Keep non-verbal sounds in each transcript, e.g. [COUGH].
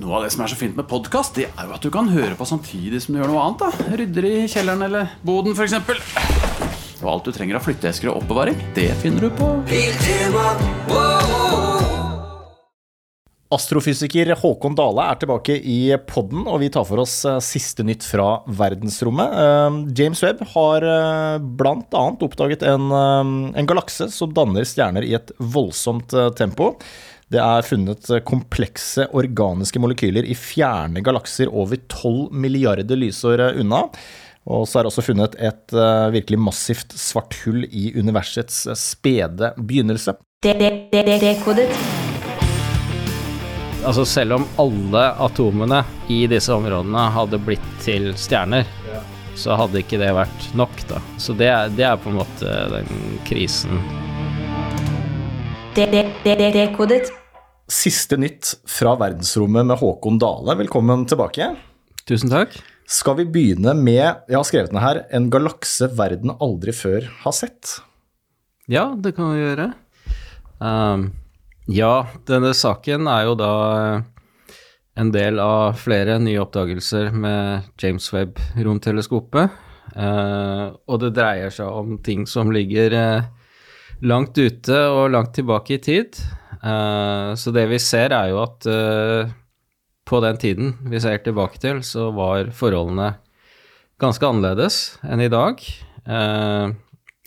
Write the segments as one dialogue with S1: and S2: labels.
S1: Noe av det som er så fint med podkast, det er jo at du kan høre på samtidig som du gjør noe annet. da Rydder i kjelleren eller boden, f.eks. Og alt du trenger av flytteesker og oppbevaring, det finner du på
S2: Astrofysiker Håkon Dale er tilbake i podden, og vi tar for oss eh, siste nytt fra verdensrommet. Eh, James Webb har eh, bl.a. oppdaget en, en galakse som danner stjerner i et voldsomt tempo. Det er funnet komplekse organiske molekyler i fjerne galakser over 12 milliarder lysår unna. Og så er det også funnet et virkelig massivt svart hull i universets spede begynnelse.
S3: Dekodet.
S4: Altså selv om alle atomene i disse områdene hadde blitt til stjerner, så hadde ikke det vært nok, da. Så det det er på en måte den krisen.
S3: Dekodet.
S2: Siste nytt fra verdensrommet med Håkon Dale. Velkommen tilbake.
S4: Tusen takk.
S2: Skal vi begynne med, jeg har skrevet ned her, en galakse verden aldri før har sett?
S4: Ja, det kan vi gjøre. Um, ja, denne saken er jo da eh, en del av flere nye oppdagelser med James Webb-romteleskopet. Uh, og det dreier seg om ting som ligger uh, langt ute og langt tilbake i tid. Uh, så det vi ser, er jo at på den tiden vi ser tilbake til, så var forholdene ganske annerledes enn i dag.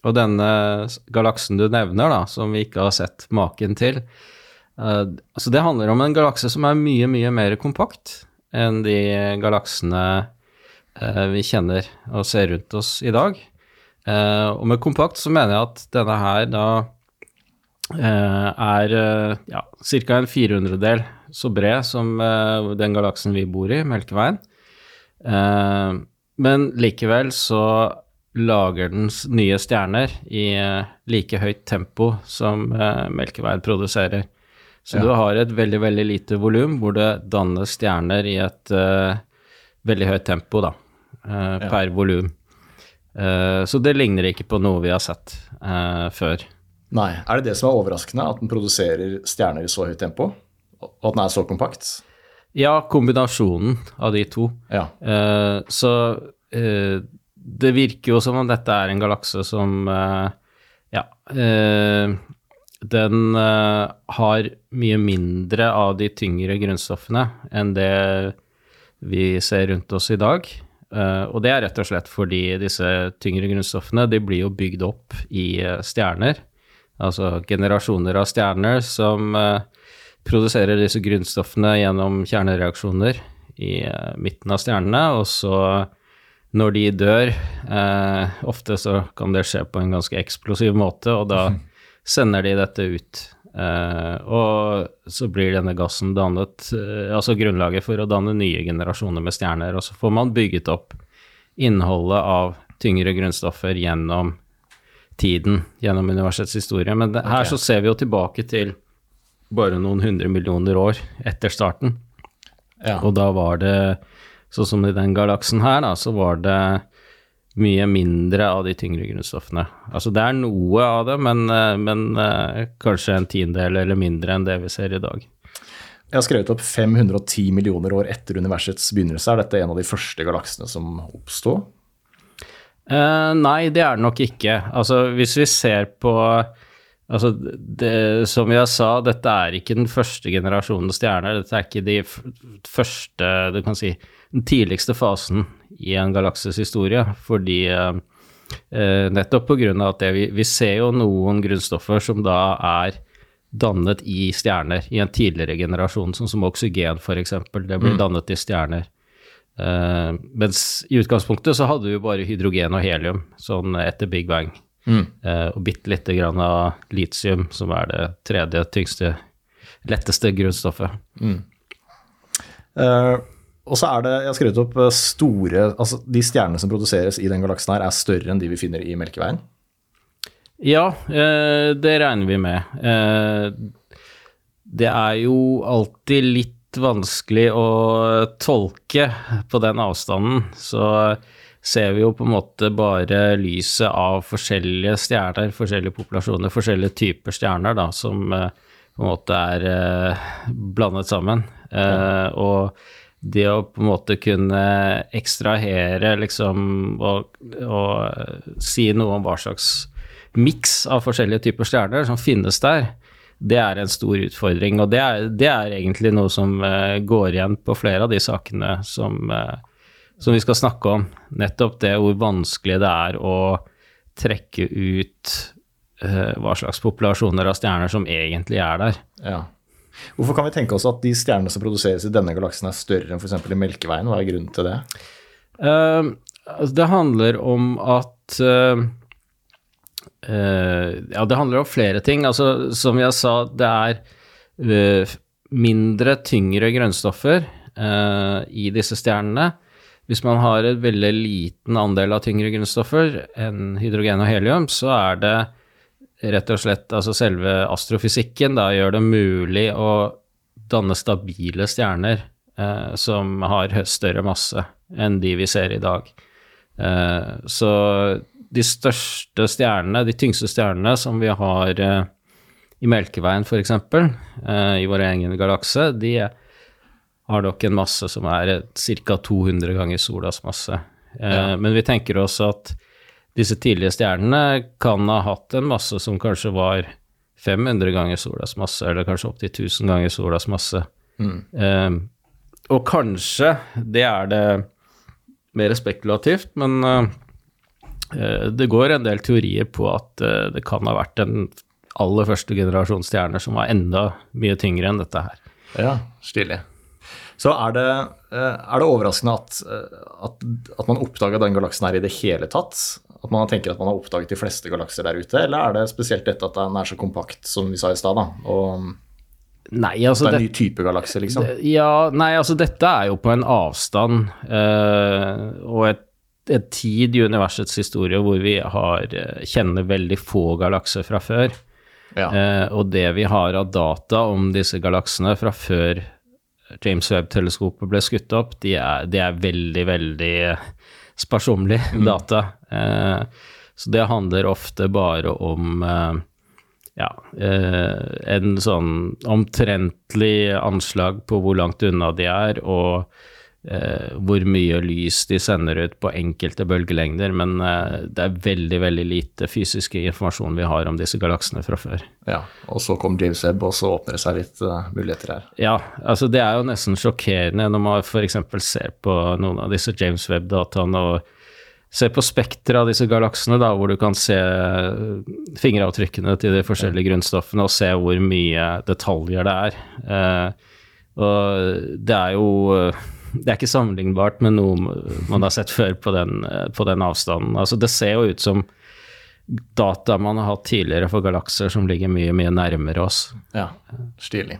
S4: Og denne galaksen du nevner, da, som vi ikke har sett maken til, altså det handler om en galakse som er mye, mye mer kompakt enn de galaksene vi kjenner og ser rundt oss i dag. Og med kompakt så mener jeg at denne her da er ja, ca. en 400-del så bred som den galaksen vi bor i, Melkeveien. men likevel så lager den nye stjerner i uh, like høyt tempo som uh, Melkeveien produserer. Så ja. du har et veldig, veldig lite volum hvor det dannes stjerner i et uh, veldig høyt tempo, da, ja. per volum. så det ligner ikke på noe vi har sett før.
S2: Nei. Er det det som er overraskende, at den produserer stjerner i så høyt tempo? Og at den er så kompakt?
S4: Ja, kombinasjonen av de to.
S2: Ja.
S4: så det virker jo som om dette er en galakse som uh, Ja. Uh, den uh, har mye mindre av de tyngre grunnstoffene enn det vi ser rundt oss i dag. og det er rett og slett fordi disse tyngre grunnstoffene de blir jo bygd opp i stjerner. Altså generasjoner av stjerner som produserer disse grunnstoffene gjennom kjernereaksjoner i midten av stjernene, og så når de dør, eh, ofte så kan det skje på en ganske eksplosiv måte, og da [LAUGHS] sender de dette ut. Eh, og så blir denne gassen dannet, eh, altså grunnlaget for å danne nye generasjoner med stjerner, og så får man bygget opp innholdet av tyngre grunnstoffer gjennom tiden, gjennom universets historie. Men det, her okay. så ser vi jo tilbake til bare noen hundre millioner år etter starten, ja. og da var det Sånn som i den galaksen her, da, så var det mye mindre av de tyngre grunnstoffene. Altså det er noe av det, men, eh, men eh, kanskje en tiendedel eller mindre enn det vi ser i dag.
S2: Jeg har skrevet opp 510 millioner år etter universets begynnelse. Er dette en av de første galaksene som oppsto?
S4: Eh, nei, det er det nok ikke. Altså hvis vi ser på Altså, det, som jeg sa, dette er ikke den første generasjonen stjerner. Dette er ikke de første, du kan si, den tidligste fasen i en galakses historie, fordi uh, uh, nettopp av at det, vi, vi, ser jo noen grunnstoffer som da er dannet i stjerner i en tidligere generasjon, sånn som oksygen f.eks. Det blir mm. dannet i stjerner. Eh, mens i utgangspunktet så hadde vi jo bare hydrogen og helium sånn etter Big Bang. Mm. Uh, og bitte lite grann av litium, som er det tredje tyngste, letteste grunnstoffet. Mm.
S2: Uh, og så er det, jeg har skrevet opp store altså De stjernene som produseres i den galaksen her, er større enn de vi finner i Melkeveien?
S4: Ja, det regner vi med. Det er jo alltid litt vanskelig å tolke på den avstanden. Så ser vi jo på en måte bare lyset av forskjellige stjerner, forskjellige populasjoner, forskjellige typer stjerner, da, som på en måte er blandet sammen. Eh, og det å på en måte kunne ekstrahere liksom og, og eh, si noe om hva slags miks av forskjellige typer stjerner som finnes der, det er en stor utfordring. Og det er, det er egentlig noe som uh, går igjen på flere av de sakene som, uh, som vi skal snakke om. Nettopp det hvor vanskelig det er å trekke ut uh, hva slags populasjoner av stjerner som egentlig er der.
S2: Ja. Hvorfor kan vi tenke oss at de stjernene som produseres i denne galaksen er større enn f.eks. i Melkeveien? Hva er grunnen til det?
S4: Altså, det handler om at Ja, det handler om flere ting. Altså, som jeg sa, det er eh, mindre tyngre grønnstoffer eh, i disse stjernene. Hvis man har en veldig liten andel av tyngre grunnstoffer enn hydrogen og helium, så er det rett og slett altså selve astrofysikken da gjør det mulig å danne stabile stjerner eh, som har større masse enn de vi ser i dag. Eh, så de største stjernene, de tyngste stjernene som vi har eh, i Melkeveien f.eks., eh, i vår egen galakse, de har nok en masse som er ca. 200 ganger solas masse. Eh, Men vi tenker oss at disse tidlige stjernene kan ha hatt en masse som kanskje var 500 ganger solas masse, eller kanskje opptil 1000 ganger solas masse. Eh, og kanskje, det er det mer spekulativt, men eh, det går en del teorier på at eh, det kan ha vært den aller første generasjons stjerner som var enda mye tyngre enn dette her.
S2: Ja, stilig. Så er det, eh, er det overraskende at, eh, at, at man oppdaga den galaksen her i det hele tatt? At man tenker at man har oppdaget de fleste galakser der ute, eller er det spesielt dette at den er så kompakt, som vi sa i stad? Og
S4: Nei, altså
S2: det er en ny type galakse, liksom?
S4: Ja, nei, altså dette er jo på en avstand øh, og et, et tid i universets historie hvor vi har, eh, kjenner veldig få galakser fra før.
S2: Ja.
S4: Eh, og det vi har av data om disse galaksene fra før James Webb-teleskopet ble skutt opp, de er, det er veldig, veldig sparsommelig data. Eh, så det handler ofte bare om eh, ja, eh, en sånn omtrentlig anslag på hvor langt unna de er, og eh, hvor mye lys de sender ut på enkelte bølgelengder. Men eh, det er veldig, veldig lite fysisk informasjon vi har om disse galaksene fra før.
S2: ja. Og så kom James Webb, og så åpner det seg litt uh, muligheter her.
S4: Ja, altså det er jo nesten sjokkerende når man f.eks. ser på noen av disse James Webb-dataene og ser på spekteret av disse galaksene, da, hvor du kan se fingeravtrykkene til de forskjellige grunnstoffene og se hvor mye detaljer det er. Eh, og det er jo Det er ikke sammenlignbart med noe man har sett før på den, på den avstanden. Altså det ser jo ut som data man har hatt tidligere for galakser som ligger mye, mye nærmere oss.
S2: Ja, stilig.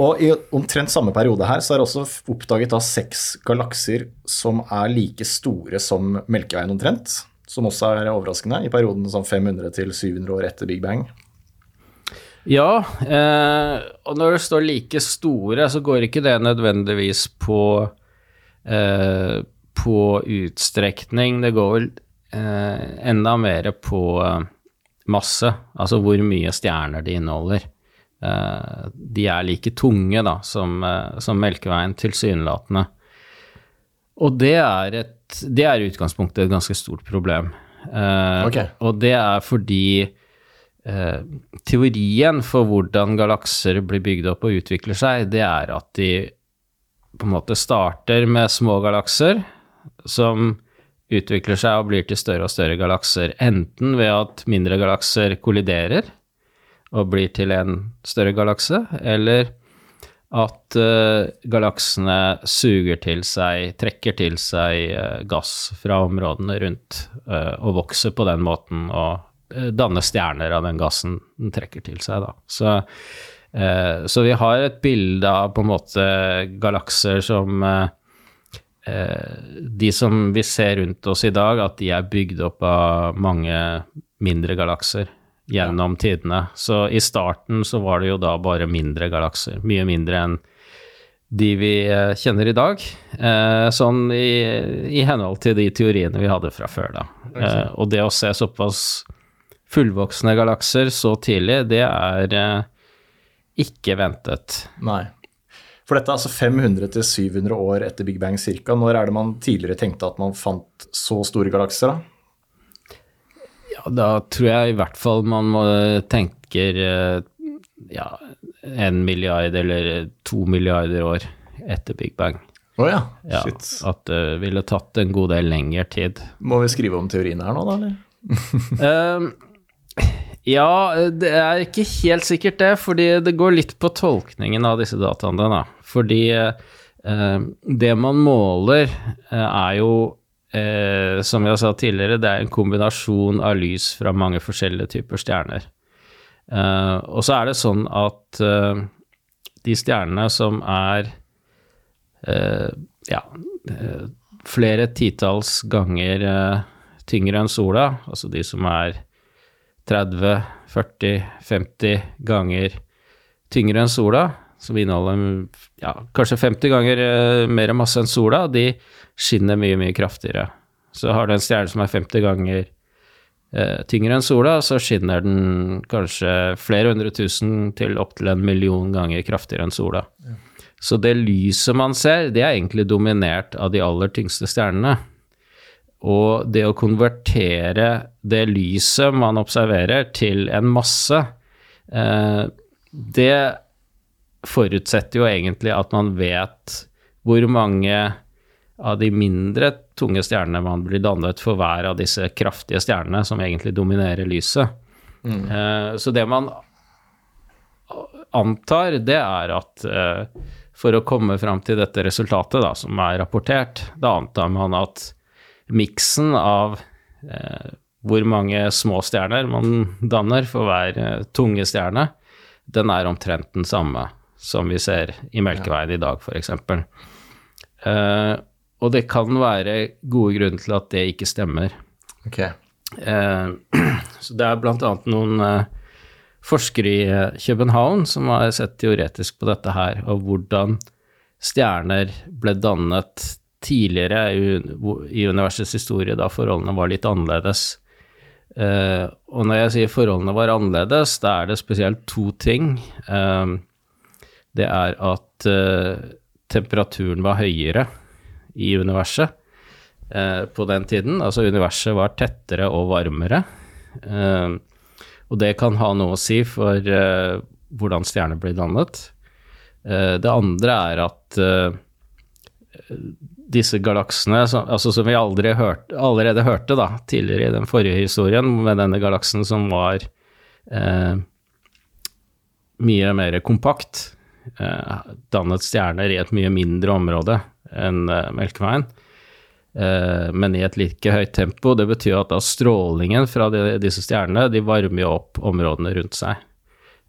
S2: Og i omtrent samme periode her så er det også oppdaget da seks galakser som er like store som Melkeveien omtrent. Som også er overraskende, i perioden sånn 500 til 700 år etter Big Bang.
S4: Ja, eh, og når det står like store, så går ikke det nødvendigvis på, eh, på utstrekning. Det går vel eh, enda mer på eh, masse, altså hvor mye stjerner de inneholder. Eh, de er like tunge da, som, eh, som Melkeveien, tilsynelatende. Og det er, et, det er i utgangspunktet et ganske stort problem. Eh,
S2: Ok.
S4: Og det er fordi eh, teorien for hvordan galakser blir bygd opp og utvikler seg, det er at de på en måte starter med små galakser som utvikler seg og blir til større og større galakser, enten ved at mindre galakser kolliderer og blir til en større galakse, eller at uh, galaksene suger til seg, trekker til seg uh, gass fra områdene rundt, uh, og vokser på den måten og danner stjerner av den gassen den trekker til seg, da. Så, så vi har et bilde av på en måte galakser som eh, eh, De som vi ser rundt oss i dag, at de er bygd opp av mange mindre galakser gjennom tidene. Så i starten så var det jo da bare mindre galakser, mye mindre enn de vi eh, kjenner i dag, eh, sånn i, i henhold til de teoriene vi hadde fra før da. Eh, og det å se såpass fullvoksne galakser så tidlig, det er eh, ikke ventet.
S2: Nei. For dette er altså 500-700 år etter Big Bang ca. Når er det man tidligere tenkte at man fant så store galakser? da?
S4: Ja, da tror jeg i hvert fall man må tenker eh, ja, en milliard eller to milliarder år etter Big Bang.
S2: Å ja.
S4: Ja,
S2: Shit.
S4: at det ville tatt en god del lengre tid.
S2: Må vi skrive om teoriene her nå, da? eller?
S4: Ehm, [LAUGHS] ja, det er ikke helt sikkert det, fordi det går litt på tolkningen av disse dataene. Da. Fordi eh, det man måler, eh, er jo, eh, som jeg sa tidligere, det er en kombinasjon av lys fra mange forskjellige typer stjerner. Eh, og så er det sånn at eh, de stjernene som er eh, ja, flere titalls ganger tyngre enn sola, altså de som er 30, 40, 50 ganger tyngre enn sola, som inneholder ja, kanskje 50 ganger eh, mer masse enn sola, de skinner mye, mye kraftigere. Så har du en stjerne som er 50 ganger eh, tyngre enn sola, så skinner den kanskje flere hundre tusen til opptil en million ganger kraftigere enn sola. Så det lyset man ser, det er egentlig dominert av de aller tyngste stjernene. Og det å konvertere det lyset man observerer, til en masse, eh, det forutsetter jo egentlig at man vet hvor mange av de mindre tunge stjernene man blir dannet for hver av disse kraftige stjernene som egentlig dominerer lyset. Eh, så det man antar, det er at eh, for å komme fram til dette resultatet da, som er rapportert, da antar man at miksen av eh, hvor mange små stjerner man danner for hver eh, tunge stjerne, den er omtrent den samme som vi ser i Melkeveien i dag, f.eks. Eh, og det kan være gode grunner til at det ikke stemmer.
S2: Okay.
S4: Eh, [CLEARS THROAT] så det er annet noen eh, forskere i eh, København som har sett teoretisk på dette her, og hvordan stjerner ble dannet tidligere i, universets historie, da forholdene var litt annerledes. Uh, og når jeg sier forholdene var annerledes, da er det spesielt to ting. Uh, det er at uh, temperaturen var høyere i universet på den tiden. Altså universet var tettere og varmere. Og det kan ha noe å si for hvordan stjerner blir dannet. Det andre er at disse galaksene, som, altså som vi hørt, allerede hørte da, tidligere i den forrige historien, med denne galaksen som var eh, mye mer kompakt, eh, dannet stjerner i et mye mindre område enn eh, Melkeveien, eh, men i et like høyt tempo. Det betyr at da strålingen fra de, disse stjernene de varmer opp områdene rundt seg.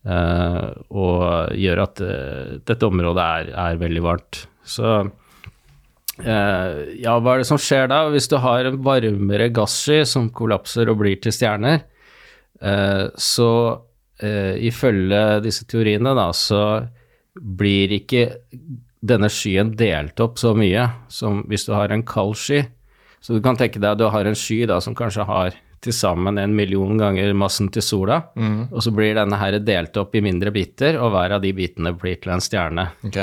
S4: eh, og gjør at eh, dette området er, er veldig varmt. Så ja, hva er det som skjer da? Hvis du har en varmere gassky som kollapser og blir til stjerner, eh, så eh, ifølge disse teoriene da, så blir ikke denne skyen delt opp så mye som hvis du har en kald sky. Så du kan tenke deg at du har en sky da, som kanskje har til sammen en million ganger massen til sola, og så blir denne her delt opp i mindre biter, og hver av de bitene blir til en stjerne.
S2: Ok.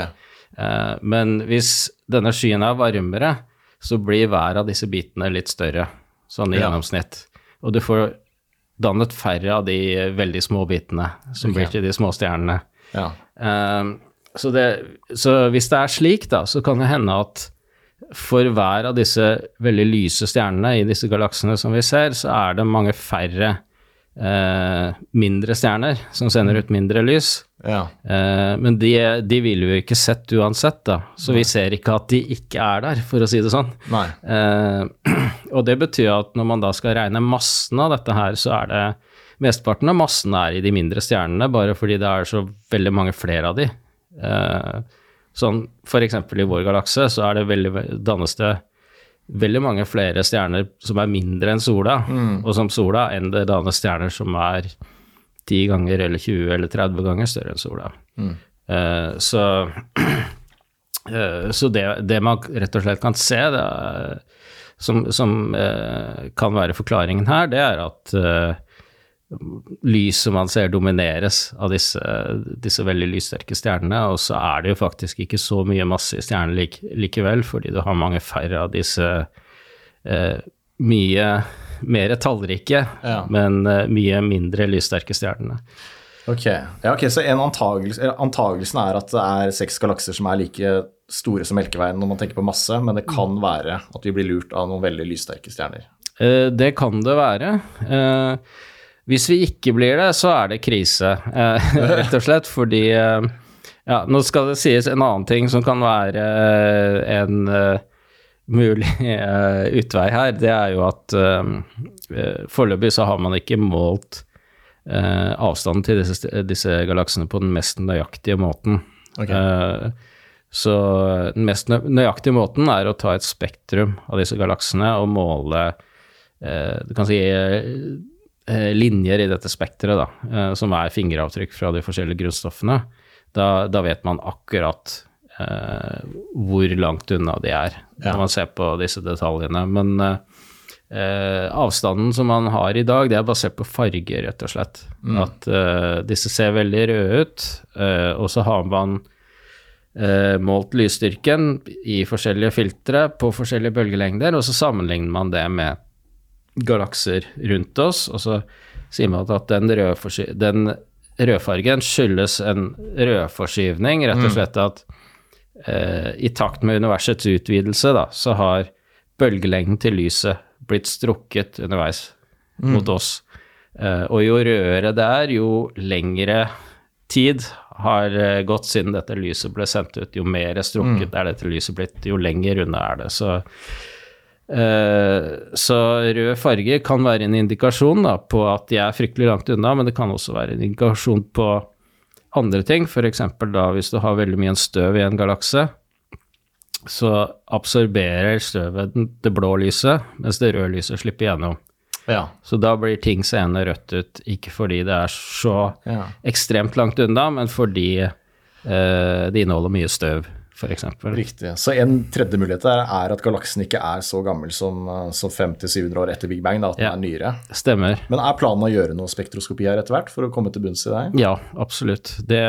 S4: Eh, men hvis denne skyen er varmere, så blir hver av disse bitene litt større, sånn i
S2: Ja.
S4: gjennomsnitt. Og du får dannet færre av de veldig små bitene som
S2: okay.
S4: blir til de små stjernene.
S2: Ja.
S4: Eh, så, det, så hvis det er slik, da, så kan det hende at for hver av disse veldig lyse stjernene i disse galaksene som vi ser, så er det mange færre eh, mindre stjerner som sender ut mindre lys.
S2: ja.
S4: Eh, men de, de ville vi jo ikke sett uansett, da. Så vi ser ikke at de ikke er der, for å si det sånn.
S2: Nei.
S4: Eh, [CLEARS THROAT] og det betyr at når man da skal regne massen av dette her, så er det Mesteparten av massen er i de mindre stjernene, bare fordi det er så veldig mange flere av de. Eh, sånn for eksempel i vår galakse så er det veldig, dannes det veldig mange flere stjerner som er mindre enn sola, og som sola, enn det dannes stjerner som er 10 ganger eller 20 eller 30 ganger større enn sola. Eh, så uh, [CLEARS THROAT] så det, det man rett og slett kan se, det er, som, som uh, kan være forklaringen her, det er at lyset man ser domineres av disse, disse veldig lyssterke stjernene, og så er det jo faktisk ikke så mye masse i stjerner like, likevel, fordi du har mange færre av disse eh, mye mer tallrike,
S2: Ja.
S4: men eh, mye mindre lyssterke stjernene.
S2: Ok, ja, okay Så en antagelse, antagelsen er at det er seks galakser som er like store som Melkeveien når man tenker på masse, men det kan være at vi blir lurt av noen veldig lyssterke stjerner.
S4: Eh, det kan det være. Eh, hvis vi ikke blir det, så er det krise, eh, [LAUGHS] rett og slett. Fordi eh, ja, nå skal det sies en annen ting som kan være eh, en mulig [LAUGHS] utvei her. Det er jo at foreløpig så har man ikke målt avstanden til disse, disse galaksene på den mest nøyaktige måten. Okay. Så den mest nøyaktige måten er å ta et spektrum av disse galaksene og måle du kan si linjer i dette spekteret, da, eh, som er fingeravtrykk fra de forskjellige grunnstoffene. Da, da vet man akkurat eh, hvor langt unna de er,
S2: Ja.
S4: når man ser på disse detaljene. Men eh, eh, avstanden som man har i dag, det er basert på farger, rett og slett. At eh, disse ser veldig røde ut, eh, og så har man eh, målt lysstyrken i forskjellige filtre på forskjellige bølgelengder, og så sammenligner man det med galakser rundt oss, og så sier man at den, rødforsky- den rødfargen skyldes en rødforskyvning, rett og slett at eh, i takt med universets utvidelse, da, så har bølgelengden til lyset blitt strukket underveis mot oss. Eh, og jo rødere det er, jo lengre tid har eh, gått siden dette lyset ble sendt ut. Jo mer strukket er dette lyset blitt, jo lenger unna er det. Så, så rød farge kan være en indikasjon da, på at de er fryktelig langt unna, men det kan også være en indikasjon på andre ting. F.eks. da hvis du har veldig mye støv i en galakse, så absorberer støvet det blå lyset, mens det røde lyset slipper gjennom.
S2: Ja.
S4: Så da blir ting seende rødt ut, ikke fordi det er så
S2: Ja.
S4: ekstremt langt unna, men fordi eh, det inneholder mye støv, f.eks.
S2: Riktig. Så en tredje mulighet er at galaksen ikke er så gammel som, eh, som 50-700 år etter Big Bang, da, at den er nyere.
S4: Stemmer.
S2: Men er planen å gjøre noe spektroskopi her etter hvert for å komme til bunns i det?
S4: Ja, absolutt. Det,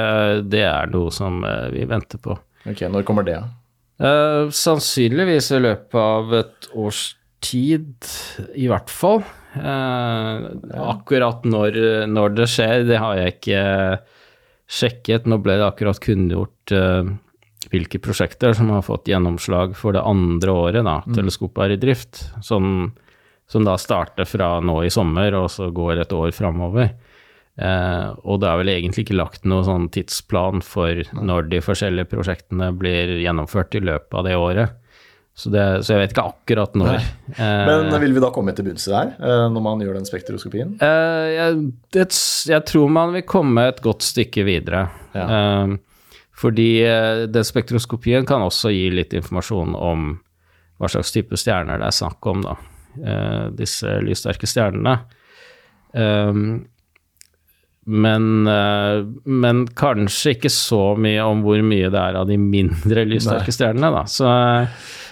S4: det er noe som eh, vi venter på.
S2: Ok, Når kommer det?
S4: Uh, sannsynligvis i løpet av et års tid, i hvert fall. Eh, akkurat når, når det skjer, det har jeg ikke sjekket. Nå ble det akkurat kunngjort eh, hvilke prosjekter som har fått gjennomslag for det andre året da, teleskopet er i drift, som, som da starter fra nå i sommer og så går et år framover. Eh, og det er vel egentlig ikke lagt noen sånn tidsplan for når de forskjellige prosjektene blir gjennomført i løpet av det året. Så, det, så jeg vet ikke akkurat når. Eh,
S2: Men vil vi da komme til bunns i det her, eh, når man gjør den spektroskopien?
S4: Eh, jeg, det, jeg tror man vil komme et godt stykke videre.
S2: Ja.
S4: Eh, fordi eh, den spektroskopien kan også gi litt informasjon om hva slags type stjerner det er snakk om, da. Eh, disse lyssterke stjernene. Eh, men, eh, men kanskje ikke så mye om hvor mye det er av de mindre lyssterke stjernene, da. Så,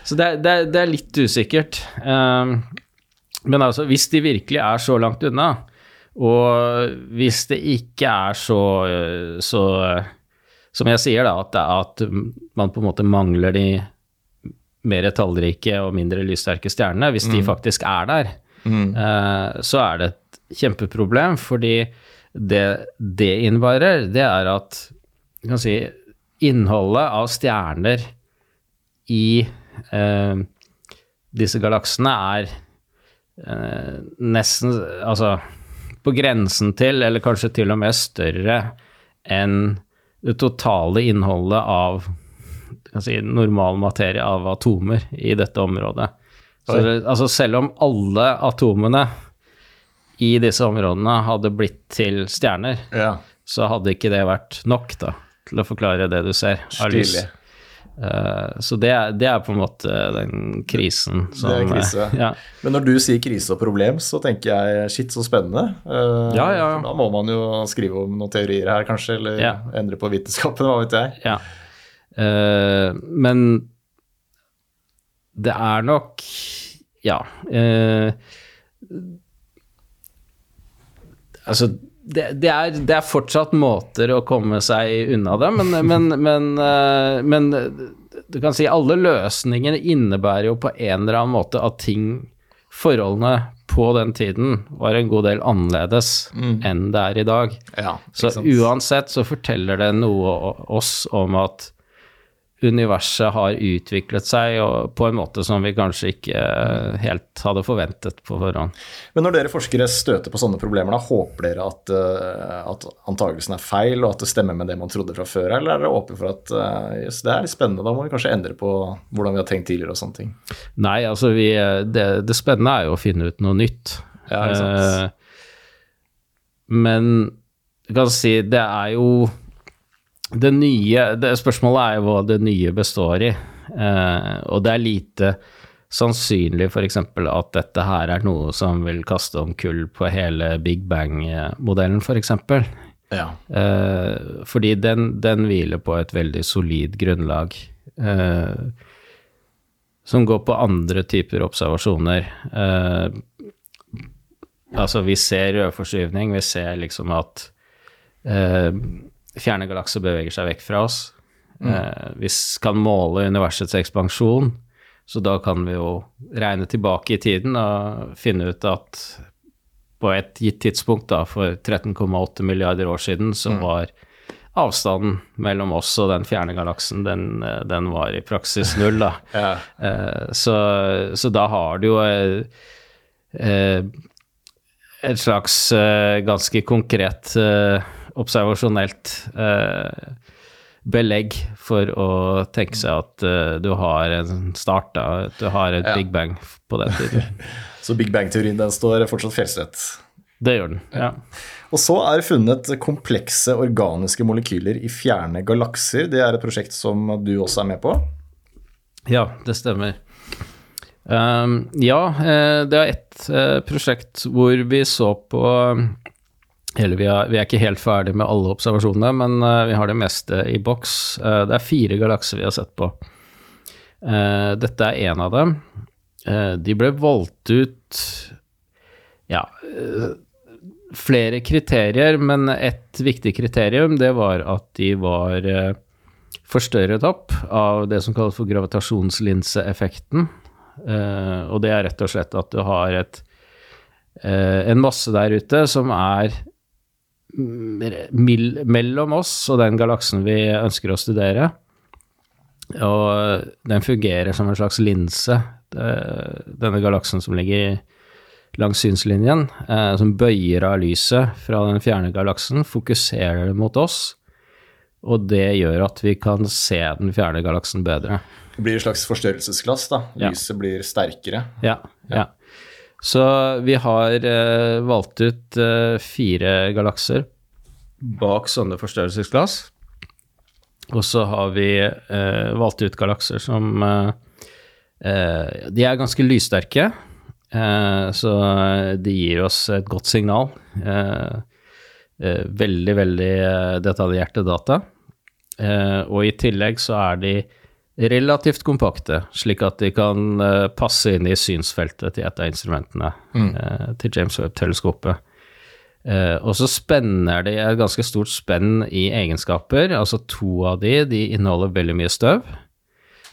S4: så det, er- det, er- det er litt usikkert. Eh, men altså, hvis de virkelig er så langt unna, og hvis det ikke er så, så Som jeg sier, da, at, at man på en måte mangler de mer tallrike og mindre lyssterke stjernene, hvis de faktisk er der, eh, så er det et kjempeproblem, fordi det det innebærer, det er at du kan si, innholdet av stjerner i eh, disse galaksene er eh, nesten Altså på grensen til, eller kanskje til og med større enn det totale innholdet av kan si, normal materie av atomer i dette området. Så altså selv om alle atomene i disse områdene hadde blitt til stjerner,
S2: Ja.
S4: så hadde ikke det vært nok da, til å forklare det du ser.
S2: Stilig.
S4: Eh, så det det er på en måte den krisen som
S2: Det er krise.
S4: eh, [LAUGHS] Ja.
S2: Men når du sier krise og problem, så tenker jeg shit, så spennende. Eh,
S4: Ja, ja.
S2: Da må man jo skrive om noen teorier her, kanskje, eller endre på vitenskapen, hva vet jeg.
S4: Ja. Eh, men det er nok Ja. Uh, Altså, det, det, er, det er fortsatt måter å komme seg unna det, men, [LAUGHS] men, men, eh, men du kan si alle løsningene innebærer jo på en eller annen måte at ting, forholdene på den tiden, var en god del annerledes enn det er i dag.
S2: Ja,
S4: Så uansett så forteller det noe oss om at universet har utviklet seg på en måte som vi kanskje ikke eh, helt hadde forventet på forhånd.
S2: Men når dere forskere støter på sånne problemer, da håper dere at, eh, at antakelsen er feil, og at det stemmer med det man trodde fra før, eller er dere åpne for at yes, det er litt spennende, da må vi kanskje endre på hvordan vi har tenkt tidligere og sånne ting?
S4: Nei, altså vi, det, det spennende er jo å finne ut noe nytt.
S2: Ja, ikke sant.
S4: Eh, men du kan si det er jo det nye det, Spørsmålet er jo hva det nye består i. Eh, og det er lite sannsynlig f.eks. at dette her er noe som vil kaste om kull på hele Big Bang-modellen f.eks.
S2: Ja.
S4: Eh, fordi den, den hviler på et veldig solid grunnlag. Eh, som går på andre typer observasjoner. Eh, altså, vi ser rødforskyvning, vi ser liksom at eh, fjerne galakser beveger seg vekk fra oss. Eh, vi kan måle universets ekspansjon, så da kan vi jo regne tilbake i tiden og finne ut at på et gitt tidspunkt, da, for 13,8 milliarder år siden, så var avstanden mellom oss og den fjerne galaksen, den, eh, den var i praksis null, da. [LAUGHS]
S2: Ja.
S4: Eh, så, så da har du jo eh, eh, et slags eh, ganske konkret eh, observasjonelt eh, belegg for å tenke seg at eh, du har en start, da, du har et
S2: Ja.
S4: big bang på den tiden. [LAUGHS]
S2: Så Big Bang-teorien den står fortsatt fjellstøtt.
S4: Det gjør den, ja.
S2: Og så er det funnet komplekse organiske molekyler i fjerne galakser. Det er et prosjekt som du også er med på.
S4: Ja, det stemmer. Um, ja, eh, det er ett eh, prosjekt hvor vi så på Eller vi er, vi er ikke helt ferdig med alle observasjonene, men uh, vi har det meste i boks. Uh, det er fire galakser vi har sett på. Uh, dette er én av dem. De ble valgt ut Ja, flere kriterier, men ett viktig kriterium, det var at de var forstørret opp av det som kalles for gravitasjonslinseeffekten. Og det er rett og slett at du har et, Uh, en masse der ute som er mellom oss og den galaksen vi ønsker å studere. Og den fungerer som en slags linse, denne galaksen som ligger langs synslinjen, eh, som bøyer av lyset fra den fjerne galaksen, fokuserer det mot oss, og det gjør at vi kan se den fjerne galaksen bedre.
S2: Det blir et slags forstørrelsesglass. da.
S4: Ja.
S2: Lyset blir sterkere.
S4: Ja, ja. Så vi har eh, valgt ut eh, fire galakser bak sånne forstørrelsesglass. Og så har vi eh, valgt ut galakser som eh, eh, De er ganske lyssterke, eh, så de gir oss et godt signal. Veldig, veldig detaljerte data. Eh, og i tillegg så er de relativt kompakte, slik at de kan eh, passe inn i synsfeltet til et av instrumentene mm. til James Webb-teleskopet. Eh, og så spenner de et ganske stort spenn i egenskaper. Altså to av de, de inneholder veldig mye støv.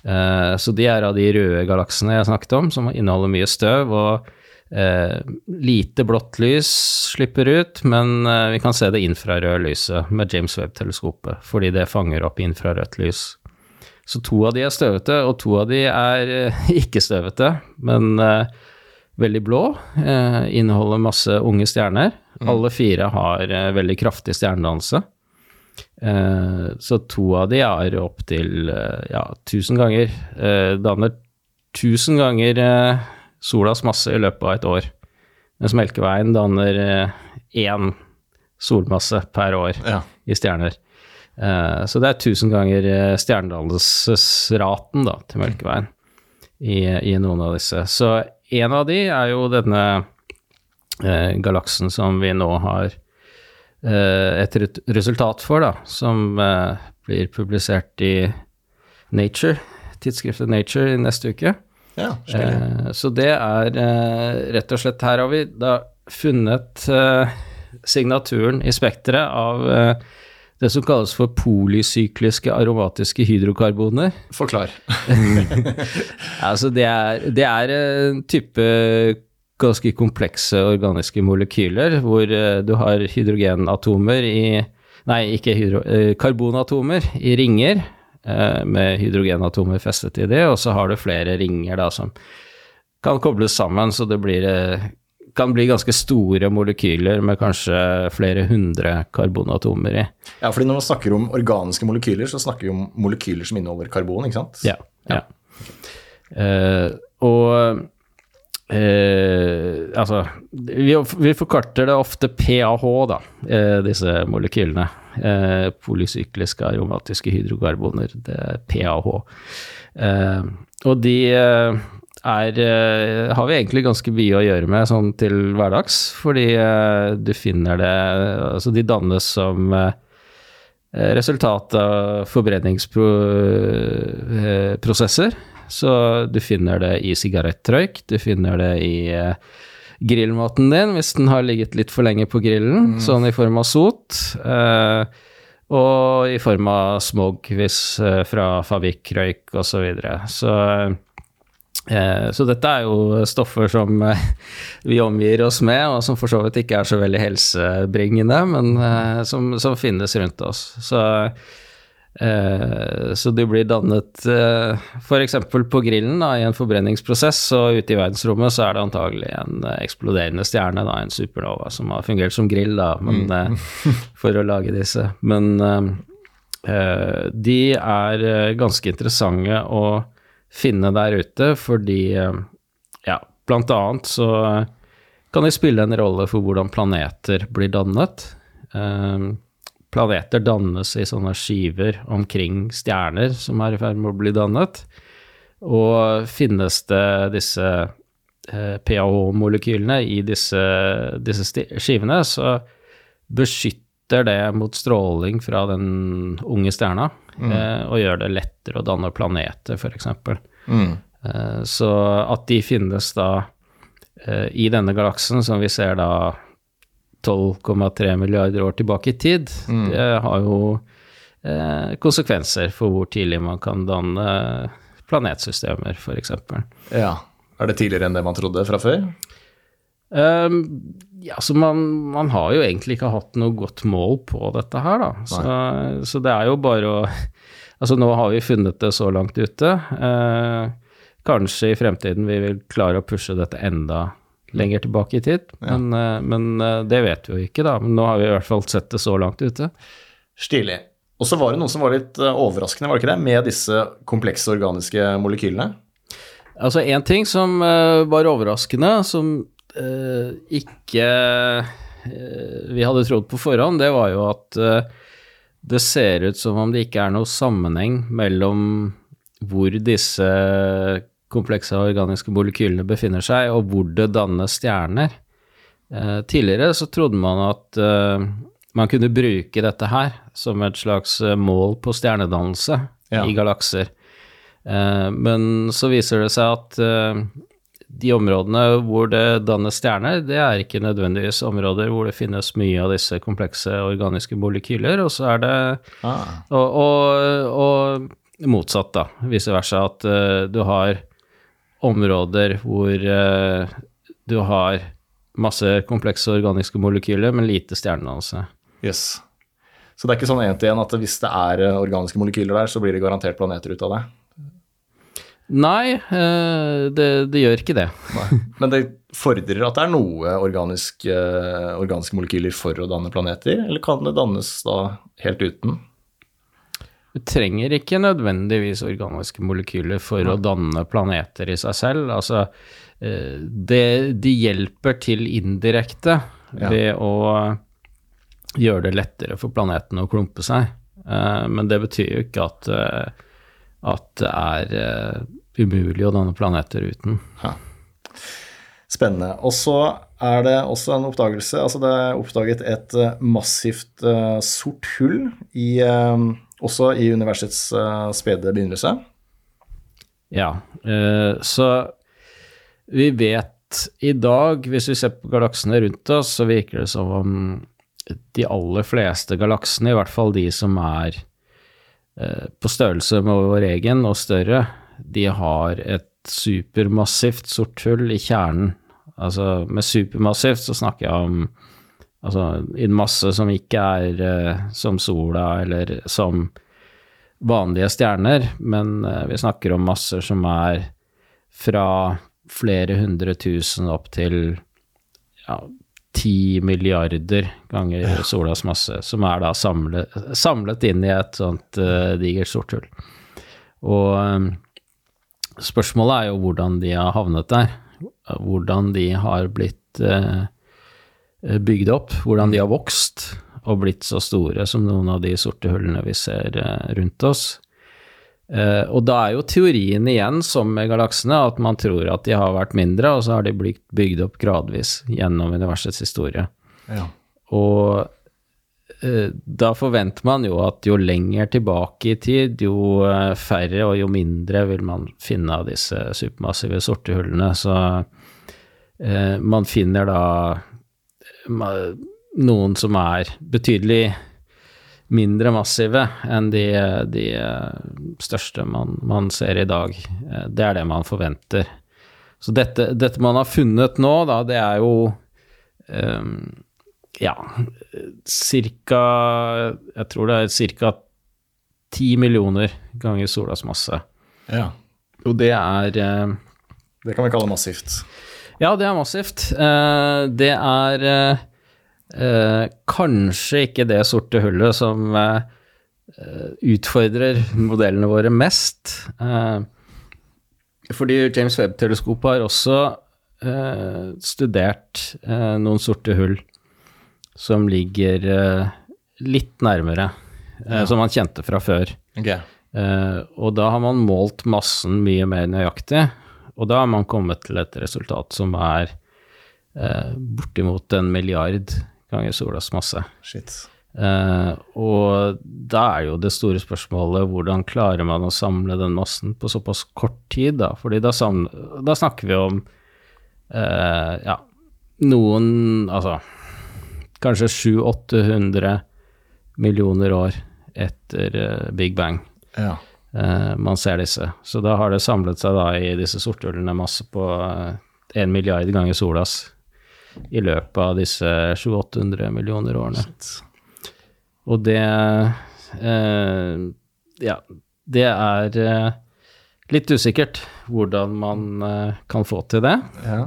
S4: Eh, så de er av de røde galaksene jeg snakket om, som inneholder mye støv. og eh, lite blått lys slipper ut, men eh, vi kan se det infrarøde lyset med James Webb-teleskopet, fordi det fanger opp infrarødt lys. Så to av de er støvete, og to av de er eh, [LAUGHS] ikke støvete, men eh, veldig blå. Eh, inneholder masse unge stjerner. Alle fire har veldig kraftig stjernedannelse. Så to av de er opptil ja, 1000 ganger. Danner 1000 ganger solas masse i løpet av et år. Mens Melkeveien danner én solmasse per år
S2: Ja.
S4: i stjerner. Eh, så det er 1000 ganger eh, stjernedannelsesraten til Melkeveien i, i noen av disse. Så en av de er jo denne eh, galaksen som vi nå har eh, et resultat for, da, som eh, blir publisert i Nature, tidsskriftet Nature, i neste uke.
S2: Ja.
S4: Eh, så det er rett og slett Her har vi da funnet signaturen i spekteret av det som kalles for polysykliske aromatiske hydrokarboner.
S2: Forklar. [LAUGHS]
S4: Altså det er, det er en type ganske komplekse organiske molekyler hvor eh, du har hydrogenatomer i Nei, ikke hydro, eh, karbonatomer i ringer eh, med hydrogenatomer festet i det, og så har du flere ringer da som kan kobles sammen, så det blir, kan bli ganske store molekyler med kanskje flere hundre karbonatomer i.
S2: Ja, fordi når man snakker om organiske molekyler, så snakker vi om molekyler som inneholder karbon, ikke sant?
S4: Ja. ja. Eh, og uh, altså vi, vi forkorter det ofte PAH, da, uh, disse molekylene. Polysykliske aromatiske hydrokarboner. Det er PAH. Og de er, eh, har vi egentlig ganske mye å gjøre med sånn til hverdags, fordi eh, du finner det Altså, de dannes som eh, resultat av forbrenningsprosesser. Så du finner det i sigarettrøyk, du finner det i grillmaten din hvis den har ligget litt for lenge på grillen, sånn i form av sot. Og i form av smog hvis fra fabrikkrøyk osv. Så, videre. så Så dette er jo stoffer som eh, vi omgir oss med, og som for så vidt ikke er så veldig helsebringende, men eh, som, som finnes rundt oss. Så, eh, så de blir dannet eh, f.eks. på grillen da, i en forbrenningsprosess, og ute i verdensrommet så er det antagelig en eh, eksploderende stjerne, da, en supernova, som har fungert som grill da, men, mm. for å lage disse. Men eh, eh, de er eh, ganske interessante å finne der ute, fordi eh, ja, blant annet så kan de spille en rolle for hvordan planeter blir dannet. Eh, planeter dannes i sånne skiver omkring stjerner som er i ferd med å bli dannet. Og finnes det disse eh, PAH-molekylene i disse, disse skivene, så beskytter det mot stråling fra den unge stjerna, eh, og gjør det lettere å danne planeter, f.eks.
S2: Mm.
S4: Eh, så at de finnes da eh, i denne galaksen, som vi ser da 12,3 milliarder år tilbake i tid, det har jo eh, konsekvenser for hvor tidlig man kan danne planetsystemer, f.eks.
S2: Ja. Er det tidligere enn det man trodde fra før?
S4: Um, ja, så man, man har jo egentlig ikke hatt noe godt mål på dette her, da. Så, så det er jo bare å [LAUGHS] Altså, nå har vi funnet det så langt ute. Uh, kanskje i fremtiden vi vil klare å pushe dette enda lenger tilbake i tid, men, uh, men uh, det vet vi jo ikke, da. Men nå har vi i hvert fall sett det så langt ute.
S2: Stilig. Og så var det noen som var litt eh, overraskende, var det ikke det, med disse komplekse organiske molekylene?
S4: Altså, en ting som var overraskende, som ikke eh, vi hadde trodd på forhånd, det var jo at eh, det ser ut som om det ikke er noe sammenheng mellom hvor disse komplekse organiske molekylene befinner seg, og hvor det dannes stjerner. Eh, tidligere så trodde man at eh, man kunne bruke dette her som et slags eh, mål på stjernedannelse
S2: Ja.
S4: i galakser. Eh, men så viser det seg at eh, de områdene hvor det dannes stjerner, det er ikke nødvendigvis områder hvor det finnes mye av disse komplekse organiske molekyler, og så er det
S2: Ah.
S4: og, og, og motsatt, da. Vice versa. At uh, du har områder hvor uh, du har masse komplekse organiske molekyler, men lite stjernedannelse.
S2: Yes. Så det er ikke sånn én til én at hvis det er eh, organiske molekyler der, så blir det garantert planeter ut av det?
S4: Nei, eh, det, det gjør ikke det.
S2: Men det fordrer at det er noe organisk, eh, organiske molekyler for å danne planeter, eller kan det dannes da helt uten?
S4: Du trenger ikke nødvendigvis organiske molekyler for å danne planeter i seg selv. Altså, eh, det, de hjelper til indirekte
S2: Ja.
S4: ved å gjøre det lettere for planeten å klumpe seg. Men det betyr jo ikke at, at det er umulig å danne planeter uten.
S2: Spennende. Og så er det også en oppdagelse. Altså det er oppdaget et eh, massivt uh, sort hull i, uh, også i universets uh, spede begynnelse.
S4: Ja, så vi vet i dag, hvis vi ser på galaksene rundt oss, så virker det som om de aller fleste galaksene, i hvert fall de som er på størrelse med vår egen og større, de har et supermassivt sort hull i kjernen. Altså med supermassivt så snakker jeg om altså en masse som ikke er eh, som sola eller som vanlige stjerner, men eh, vi snakker om masser som er fra flere hundre tusen opp til ja, ti milliarder ganger solas masse, som er da samlet, samlet inn i et sånt uh, digert sort hull. Og um, spørsmålet er jo hvordan de har havnet der, hvordan de har blitt uh, bygd opp, hvordan de har vokst og blitt så store som noen av de sorte hullene vi ser uh, rundt oss. Og da er jo teorien igjen, som med galaksene, at man tror at de har vært mindre, og så har de blitt bygd opp gradvis gjennom universets historie.
S2: Ja.
S4: Og da forventer man jo at jo lenger tilbake i tid, jo uh, færre og jo mindre vil man finne av disse supermassive sorte hullene. Så man finner da noen som er betydelig mindre massive enn de, de største man, man, ser i dag. Det er det man forventer. Så dette, dette man har funnet nå, da, det er jo um, ja, cirka Jeg tror det er ca. ti millioner ganger solas masse.
S2: ja.
S4: Og det er uh,
S2: Det kan vi kalle massivt.
S4: Ja, det er massivt. Uh, det er Eh, kanskje ikke det sorte hullet som eh, utfordrer modellene våre mest. Eh, fordi James Webb-teleskopet har også eh, studert eh, noen sorte hull som ligger eh, litt nærmere, som man kjente fra før.
S2: Ok.
S4: og da har man målt massen mye mer nøyaktig, og da har man kommet til et resultat som er bortimot en milliard ganger solas masse.
S2: Shit.
S4: Uh, og da er jo det store spørsmålet hvordan klarer man å samle den massen på såpass kort tid, da? Fordi da, da snakker vi om uh, ja, noen Altså kanskje 700-800 millioner år etter uh, Big Bang.
S2: Ja.
S4: man ser disse. Så da har det samlet seg da i disse sorthullene masse på en milliard ganger solas i løpet av disse 700-800 millioner årene. Og det eh, Ja, det er eh, litt usikkert hvordan man eh, kan få til det.
S2: Ja.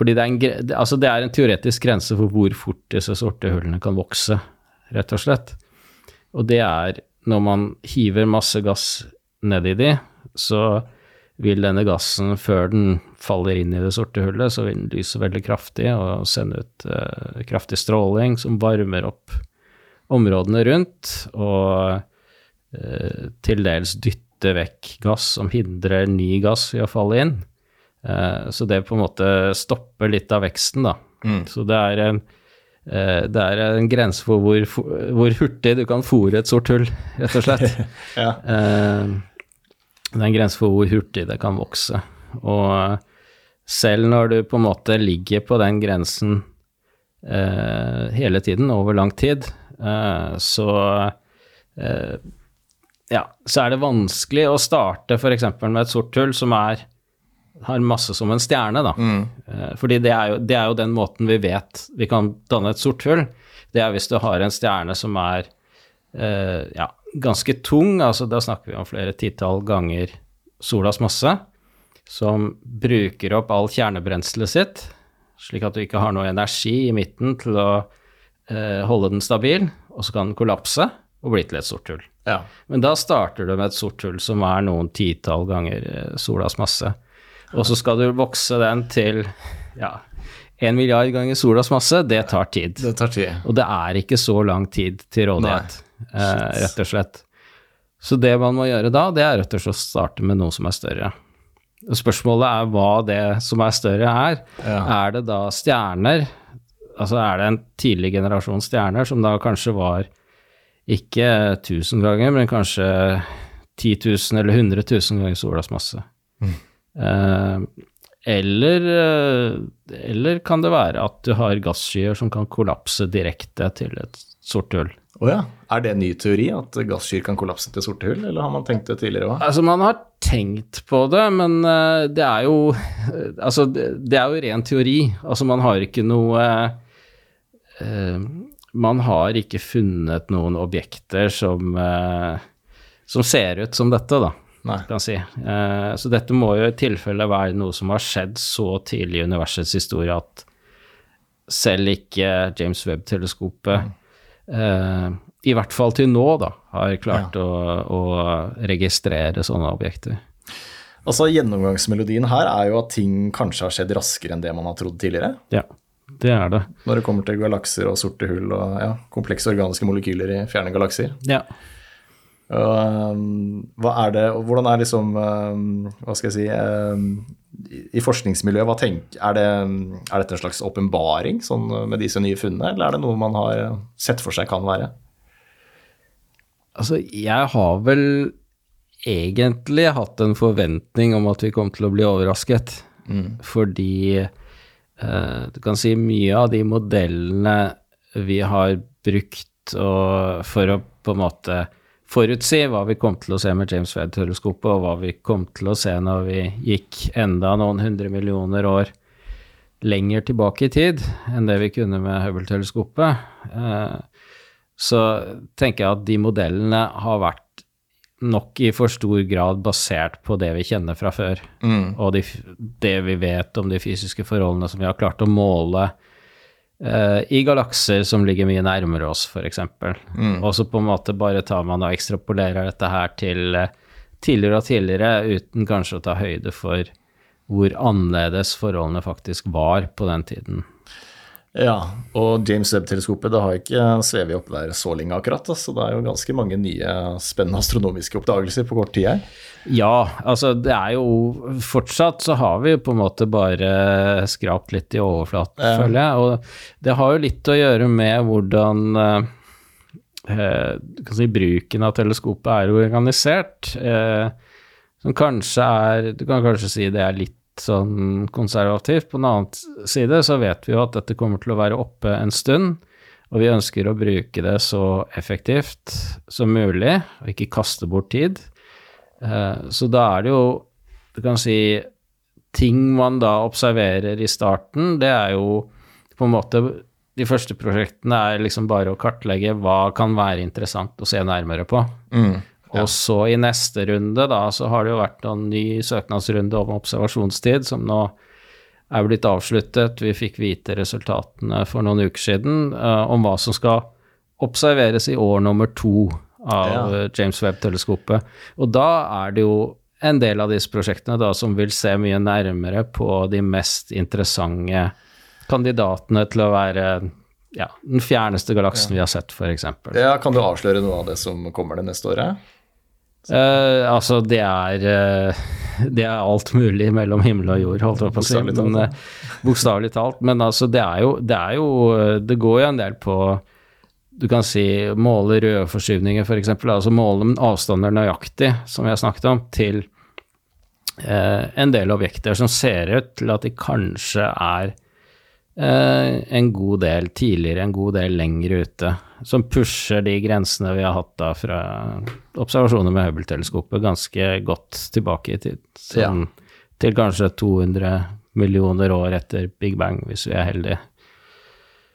S4: Eh, fordi det er, en, altså det er en teoretisk grense for hvor fort disse sorte hullene kan vokse, rett og slett. Og det er når man hiver masse gass ned i de, så vil denne gassen, før den faller inn i det sorte hullet, så vil den lyse veldig kraftig og sende ut uh, kraftig stråling som varmer opp områdene rundt, og uh, til dels dytter vekk gass som hindrer ny gass i å falle inn. Uh, så det på en måte stopper litt av veksten, da.
S2: Mm.
S4: Så det er en det er en grense for hvor, hvor hurtig du kan fòre et sort hull, rett og slett. [LAUGHS]
S2: ja.
S4: Det er en grense for hvor hurtig det kan vokse. Og selv når du på en måte ligger på den grensen eh, hele tiden, over lang tid, eh, så eh, ja, så er det vanskelig å starte f.eks. med et sort hull som er, har masse som en stjerne, da.
S2: Mm.
S4: Eh, fordi det er, jo, det er, jo, den måten vi vet vi kan danne et sort hull. Det er hvis du har en stjerne som er eh, ja, ganske tung, altså da snakker vi om flere titall ganger solas masse, som bruker opp all kjernebrenselet sitt, slik at du ikke har noe energi i midten til å eh, holde den stabil, og så kan den kollapse og bli til et sort hull.
S2: Ja.
S4: Men da starter du med et sort hull som er noen titall ganger eh, solas masse, og så skal du vokse den til ja, en milliard ganger solas masse, det tar tid.
S2: Det tar tid.
S4: Og det er ikke så lang tid til rådighet, eh, rett og slett. Så det man må gjøre da, det er rett og slett å starte med noe som er større. Og spørsmålet er hva det som er større er.
S2: Ja.
S4: Er det da stjerner, altså er det en tidlig generasjon stjerner som da kanskje var ikke 1000 ganger, men kanskje 10 000 eller 100 000 ganger solas masse?
S2: Mm.
S4: Eh, eller, eh, eller kan det være at du har gasskyer som kan kollapse direkte til et sort hull?
S2: Å ja. Er det en ny teori, at gasskyer kan kollapse til sorte hull, eller har man tenkt det tidligere òg?
S4: Altså, man har tenkt på det, men eh, det er jo Altså, det, det er jo ren teori. Altså, man har ikke noe eh, Man har ikke funnet noen objekter som eh, som ser ut som dette, da,
S2: Nei.
S4: kan si. Eh, så dette må jo i tilfelle være noe som har skjedd så tidlig i universets historie at selv ikke James Webb-teleskopet eh, i hvert fall til nå, da, har klart å, å registrere sånne objekter.
S2: Altså, Gjennomgangsmelodien her er jo at ting kanskje har skjedd raskere enn det man har trodd tidligere.
S4: Ja, det er det.
S2: Når det kommer til galakser og sorte hull og ja, komplekse organiske molekyler i fjerne galakser.
S4: Ja.
S2: Um, hva er det, hvordan er liksom um, Hva skal jeg si um, i, forskningsmiljøet, hva tenk, er, det, er dette en slags åpenbaring sånn, med disse nye funnene, eller er det noe man har sett for seg kan være?
S4: Altså, jeg har vel egentlig hatt en forventning om at vi kom til å bli overrasket. Fordi eh, du kan si mye av de modellene vi har brukt og, for å på en måte forutsi hva vi kom til å se med James Webb-teleskopet, og hva vi kom til å se når vi gikk enda noen hundre millioner år lenger tilbake i tid enn det vi kunne med Hubble-teleskopet, eh, så tenker jeg at de modellene har vært nok i for stor grad basert på det vi kjenner fra før, og de, det vi vet om de fysiske forholdene som vi har klart å måle eh, i galakser som ligger mye nærmere oss, f.eks. Mm. Og så på en måte bare tar man og ekstrapolerer dette her til uh, tidligere og tidligere, uten kanskje å ta høyde for hvor annerledes forholdene faktisk var på den tiden.
S2: Ja, og James Webb-teleskopet det har ikke svevet opp der så lenge akkurat, så det er jo ganske mange nye spennende astronomiske oppdagelser på kort tid her.
S4: Ja, altså det er jo Fortsatt så har vi på en måte bare skrapt litt i overflaten,
S2: Ja.
S4: føler jeg. Og det har jo litt å gjøre med hvordan eh, kan si bruken av teleskopet er organisert. Eh, som kanskje er Du kan kanskje si det er litt sånn konservativt. På den annen side så vet vi jo at dette kommer til å være oppe en stund. Og vi ønsker å bruke det så effektivt som mulig, og ikke kaste bort tid. Eh, Så da er det jo, du kan si, ting man da observerer i starten, det er jo på en måte De første prosjektene er liksom bare å kartlegge hva kan være interessant å se nærmere på. Og så i neste runde, da, så har det jo vært en ny søknadsrunde om observasjonstid, som nå er blitt avsluttet. Vi fikk vite resultatene for noen uker siden uh, om hva som skal observeres i år nummer to av
S2: Ja.
S4: eh, James Webb-teleskopet. Og da er det jo en del av disse prosjektene da som vil se mye nærmere på de mest interessante kandidatene til å være ja, den fjerneste galaksen vi har sett, f.eks.
S2: Ja, kan du avsløre noe av det som kommer det neste året?
S4: Eh, altså, det er uh, Det er alt mulig mellom himmel og jord, holdt jeg på å si. Men, eh, Bokstavelig talt. Men altså, det er, jo, det er jo Det går jo en del på Du kan si måle rødforskyvninger, f.eks. Altså måle avstander nøyaktig, som vi har snakket om, til eh, en del objekter som ser ut til at de kanskje er eh, en god del tidligere, en god del lenger ute, som pusher de grensene vi har hatt da fra observasjoner med Hubble-teleskopet ganske godt tilbake i tid. Sånn, Til kanskje 200 millioner år etter Big Bang, hvis vi er heldige.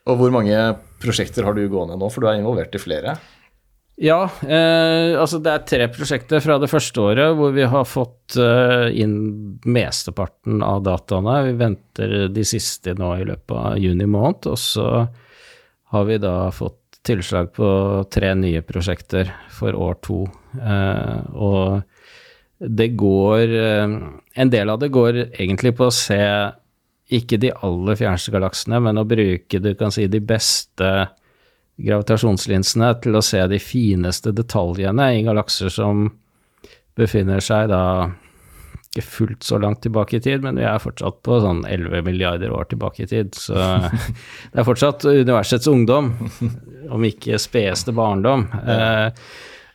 S2: Og hvor mange prosjekter har du gående nå, for du er involvert i flere?
S4: Ja, eh, altså det er tre prosjekter fra det første året hvor vi har fått eh, inn mesteparten av dataene. Vi venter de siste nå i løpet av juni måned, og så har vi da fått tilslag på tre nye prosjekter for år to. Eh, og det går eh, En del av det går egentlig på å se ikke de aller fjerneste galaksene, men å bruke du kan si de beste gravitasjonslinsene til å se de fineste detaljene i galakser som befinner seg da ikke fullt så langt tilbake i tid, men vi er fortsatt på sånn 11 milliarder år tilbake i tid. Så [LAUGHS] det er fortsatt universets ungdom, om ikke spedeste barndom. Eh,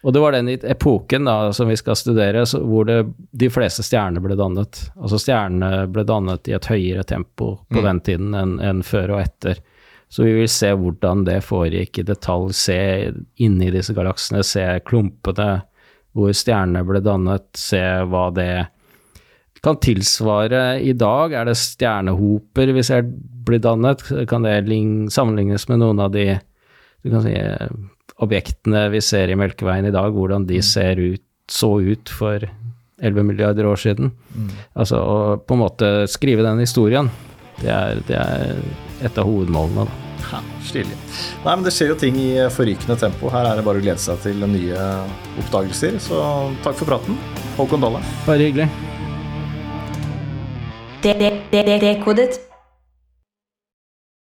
S4: Og det var den epoken da, som vi skal studere, så, hvor det, de fleste stjerner ble dannet. Altså stjernene ble dannet i et høyere tempo på den tiden enn en før og etter. Så vi vil se hvordan det foregikk i detalj, se inni disse galaksene, se klumpene hvor stjernene ble dannet, se hva det kan tilsvare i dag. Er det stjernehoper vi ser blir dannet? Kan det sammenlignes med noen av de du kan si, objektene vi ser i Melkeveien i dag, hvordan de ser ut, så ut for 11 milliarder år siden? Altså å på en måte skrive den historien, det er, det er et av hovedmålene. Da.
S2: Ja, Stilig. Nei, men det skjer jo ting i forrykende tempo. Her er det bare å glede seg til nye oppdagelser. Så takk for praten, Håkon Dolle.
S4: Bare hyggelig.
S3: で、で、で、で、こでつ。